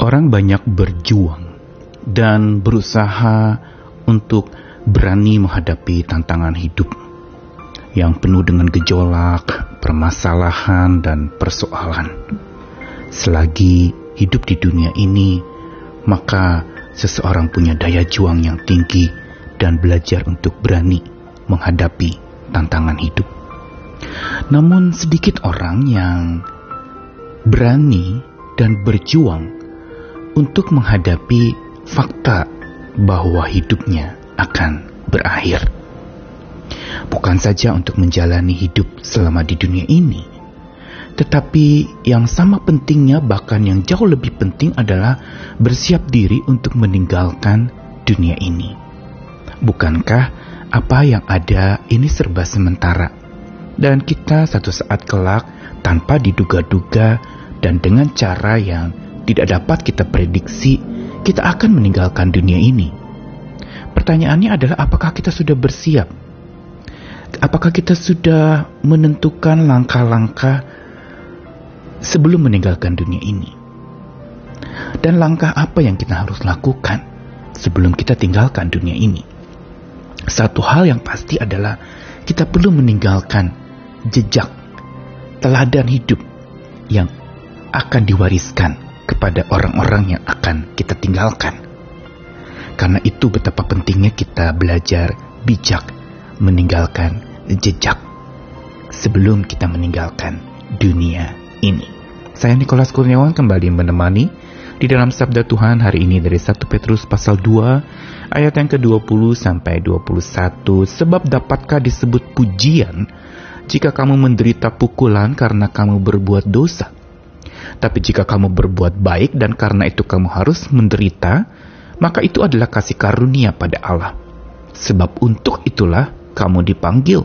Orang banyak berjuang dan berusaha untuk berani menghadapi tantangan hidup yang penuh dengan gejolak, permasalahan, dan persoalan. Selagi hidup di dunia ini, maka seseorang punya daya juang yang tinggi dan belajar untuk berani menghadapi tantangan hidup. Namun, sedikit orang yang berani dan berjuang untuk menghadapi fakta bahwa hidupnya akan berakhir. Bukan saja untuk menjalani hidup selama di dunia ini, tetapi yang sama pentingnya, bahkan yang jauh lebih penting, adalah bersiap diri untuk meninggalkan dunia ini. Bukankah apa yang ada ini serba sementara, dan kita satu saat kelak tanpa diduga-duga dan dengan cara yang tidak dapat kita prediksi, kita akan meninggalkan dunia ini. Pertanyaannya adalah apakah kita sudah bersiap? Apakah kita sudah menentukan langkah-langkah sebelum meninggalkan dunia ini? Dan langkah apa yang kita harus lakukan sebelum kita tinggalkan dunia ini? Satu hal yang pasti adalah kita perlu meninggalkan jejak teladan hidup yang akan diwariskan kepada orang-orang yang akan kita tinggalkan. Karena itu betapa pentingnya kita belajar bijak meninggalkan jejak sebelum kita meninggalkan dunia ini. Saya Nikolas Kurniawan kembali menemani di dalam sabda Tuhan hari ini dari 1 Petrus pasal 2 ayat yang ke-20 sampai 21 sebab dapatkah disebut pujian jika kamu menderita pukulan karena kamu berbuat dosa tapi jika kamu berbuat baik dan karena itu kamu harus menderita, maka itu adalah kasih karunia pada Allah. Sebab untuk itulah kamu dipanggil.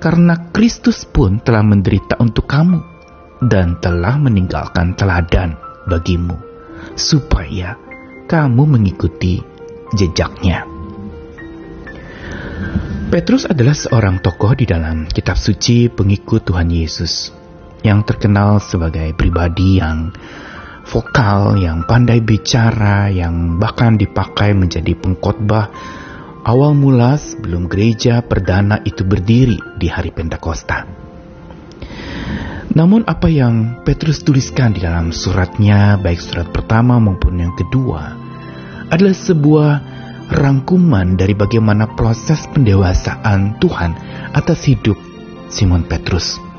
Karena Kristus pun telah menderita untuk kamu dan telah meninggalkan teladan bagimu, supaya kamu mengikuti jejaknya. Petrus adalah seorang tokoh di dalam kitab suci pengikut Tuhan Yesus yang terkenal sebagai pribadi yang vokal, yang pandai bicara, yang bahkan dipakai menjadi pengkhotbah awal mula sebelum gereja perdana itu berdiri di hari Pentakosta. Namun apa yang Petrus tuliskan di dalam suratnya, baik surat pertama maupun yang kedua, adalah sebuah rangkuman dari bagaimana proses pendewasaan Tuhan atas hidup Simon Petrus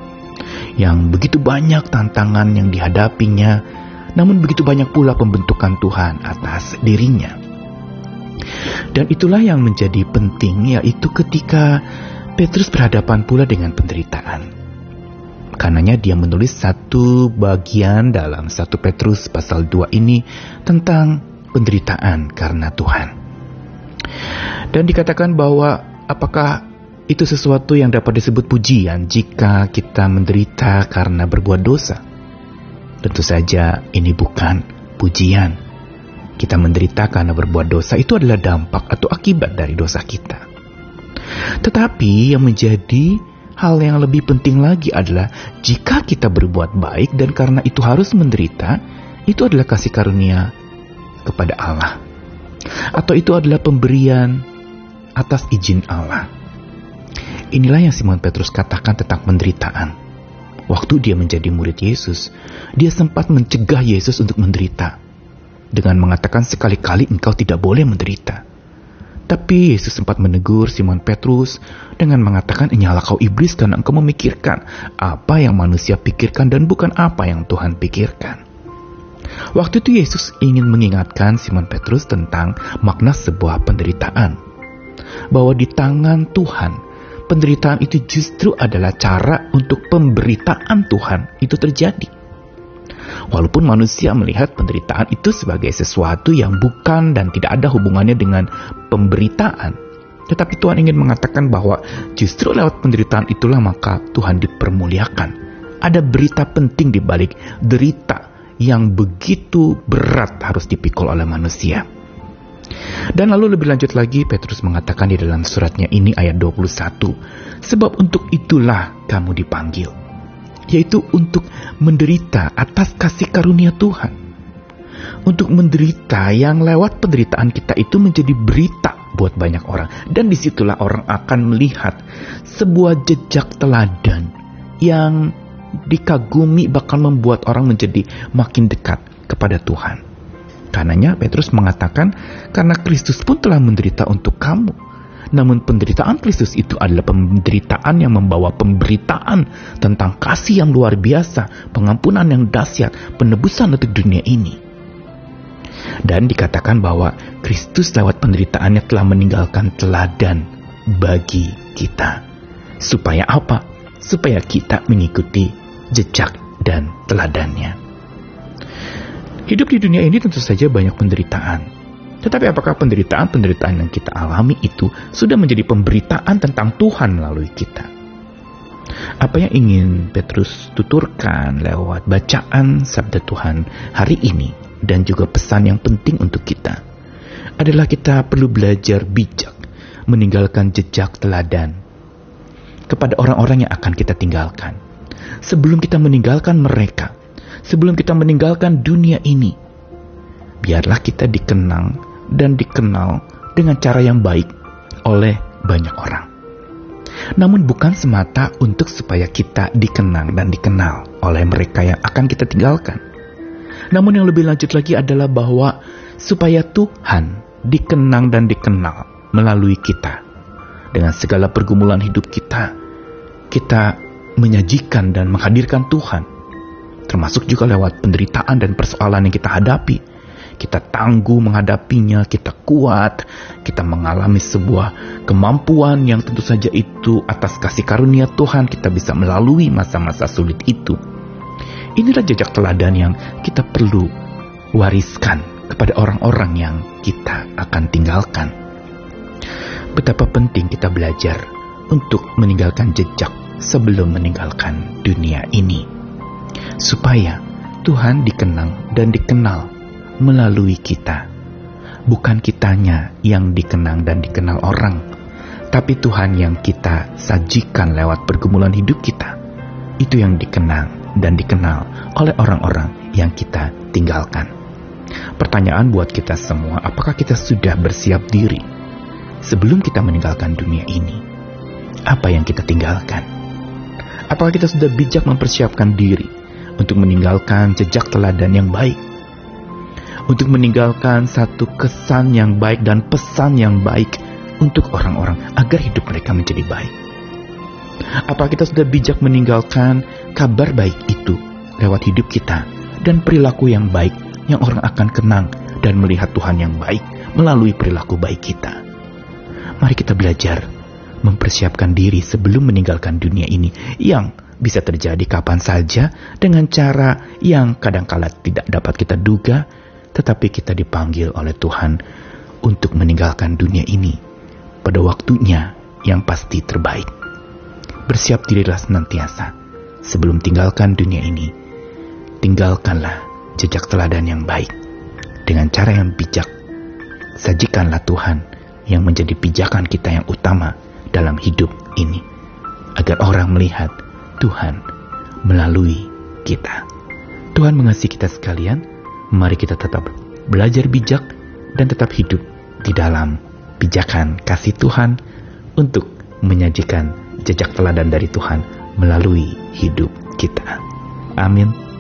yang begitu banyak tantangan yang dihadapinya, namun begitu banyak pula pembentukan Tuhan atas dirinya. Dan itulah yang menjadi penting, yaitu ketika Petrus berhadapan pula dengan penderitaan. Karenanya dia menulis satu bagian dalam satu Petrus pasal 2 ini tentang penderitaan karena Tuhan. Dan dikatakan bahwa apakah itu sesuatu yang dapat disebut pujian jika kita menderita karena berbuat dosa. Tentu saja ini bukan pujian. Kita menderita karena berbuat dosa itu adalah dampak atau akibat dari dosa kita. Tetapi yang menjadi hal yang lebih penting lagi adalah jika kita berbuat baik dan karena itu harus menderita, itu adalah kasih karunia kepada Allah. Atau itu adalah pemberian atas izin Allah. Inilah yang Simon Petrus katakan tentang penderitaan. Waktu dia menjadi murid Yesus, dia sempat mencegah Yesus untuk menderita. Dengan mengatakan sekali-kali engkau tidak boleh menderita. Tapi Yesus sempat menegur Simon Petrus dengan mengatakan Inyalah kau iblis karena engkau memikirkan apa yang manusia pikirkan dan bukan apa yang Tuhan pikirkan. Waktu itu Yesus ingin mengingatkan Simon Petrus tentang makna sebuah penderitaan. Bahwa di tangan Tuhan penderitaan itu justru adalah cara untuk pemberitaan Tuhan itu terjadi. Walaupun manusia melihat penderitaan itu sebagai sesuatu yang bukan dan tidak ada hubungannya dengan pemberitaan, tetapi Tuhan ingin mengatakan bahwa justru lewat penderitaan itulah maka Tuhan dipermuliakan. Ada berita penting di balik derita yang begitu berat harus dipikul oleh manusia. Dan lalu lebih lanjut lagi Petrus mengatakan di dalam suratnya ini ayat 21, sebab untuk itulah kamu dipanggil, yaitu untuk menderita atas kasih karunia Tuhan. untuk menderita yang lewat penderitaan kita itu menjadi berita buat banyak orang. Dan di situlah orang akan melihat sebuah jejak teladan yang dikagumi bakal membuat orang menjadi makin dekat kepada Tuhan. Karenanya Petrus mengatakan, karena Kristus pun telah menderita untuk kamu. Namun penderitaan Kristus itu adalah penderitaan yang membawa pemberitaan tentang kasih yang luar biasa, pengampunan yang dahsyat, penebusan untuk dunia ini. Dan dikatakan bahwa Kristus lewat penderitaannya telah meninggalkan teladan bagi kita. Supaya apa? Supaya kita mengikuti jejak dan teladannya. Hidup di dunia ini tentu saja banyak penderitaan, tetapi apakah penderitaan-penderitaan yang kita alami itu sudah menjadi pemberitaan tentang Tuhan melalui kita? Apa yang ingin Petrus tuturkan lewat bacaan sabda Tuhan hari ini dan juga pesan yang penting untuk kita adalah kita perlu belajar bijak meninggalkan jejak teladan kepada orang-orang yang akan kita tinggalkan. Sebelum kita meninggalkan mereka, sebelum kita meninggalkan dunia ini, biarlah kita dikenang dan dikenal dengan cara yang baik oleh banyak orang. Namun bukan semata untuk supaya kita dikenang dan dikenal oleh mereka yang akan kita tinggalkan. Namun yang lebih lanjut lagi adalah bahwa supaya Tuhan dikenang dan dikenal melalui kita. Dengan segala pergumulan hidup kita, kita menyajikan dan menghadirkan Tuhan. Termasuk juga lewat penderitaan dan persoalan yang kita hadapi kita tangguh menghadapinya, kita kuat, kita mengalami sebuah kemampuan yang tentu saja itu atas kasih karunia Tuhan kita bisa melalui masa-masa sulit itu. Inilah jejak teladan yang kita perlu wariskan kepada orang-orang yang kita akan tinggalkan. Betapa penting kita belajar untuk meninggalkan jejak sebelum meninggalkan dunia ini. Supaya Tuhan dikenang dan dikenal melalui kita. Bukan kitanya yang dikenang dan dikenal orang, tapi Tuhan yang kita sajikan lewat pergumulan hidup kita. Itu yang dikenang dan dikenal oleh orang-orang yang kita tinggalkan. Pertanyaan buat kita semua, apakah kita sudah bersiap diri sebelum kita meninggalkan dunia ini? Apa yang kita tinggalkan? Apakah kita sudah bijak mempersiapkan diri untuk meninggalkan jejak teladan yang baik untuk meninggalkan satu kesan yang baik dan pesan yang baik untuk orang-orang agar hidup mereka menjadi baik. Apa kita sudah bijak meninggalkan kabar baik itu lewat hidup kita dan perilaku yang baik yang orang akan kenang dan melihat Tuhan yang baik melalui perilaku baik kita. Mari kita belajar mempersiapkan diri sebelum meninggalkan dunia ini yang bisa terjadi kapan saja dengan cara yang kadangkala tidak dapat kita duga tetapi kita dipanggil oleh Tuhan untuk meninggalkan dunia ini pada waktunya yang pasti terbaik. Bersiap dirilah senantiasa sebelum tinggalkan dunia ini. Tinggalkanlah jejak teladan yang baik dengan cara yang bijak. Sajikanlah Tuhan yang menjadi pijakan kita yang utama dalam hidup ini agar orang melihat Tuhan melalui kita. Tuhan mengasihi kita sekalian mari kita tetap belajar bijak dan tetap hidup di dalam pijakan kasih Tuhan untuk menyajikan jejak teladan dari Tuhan melalui hidup kita. Amin.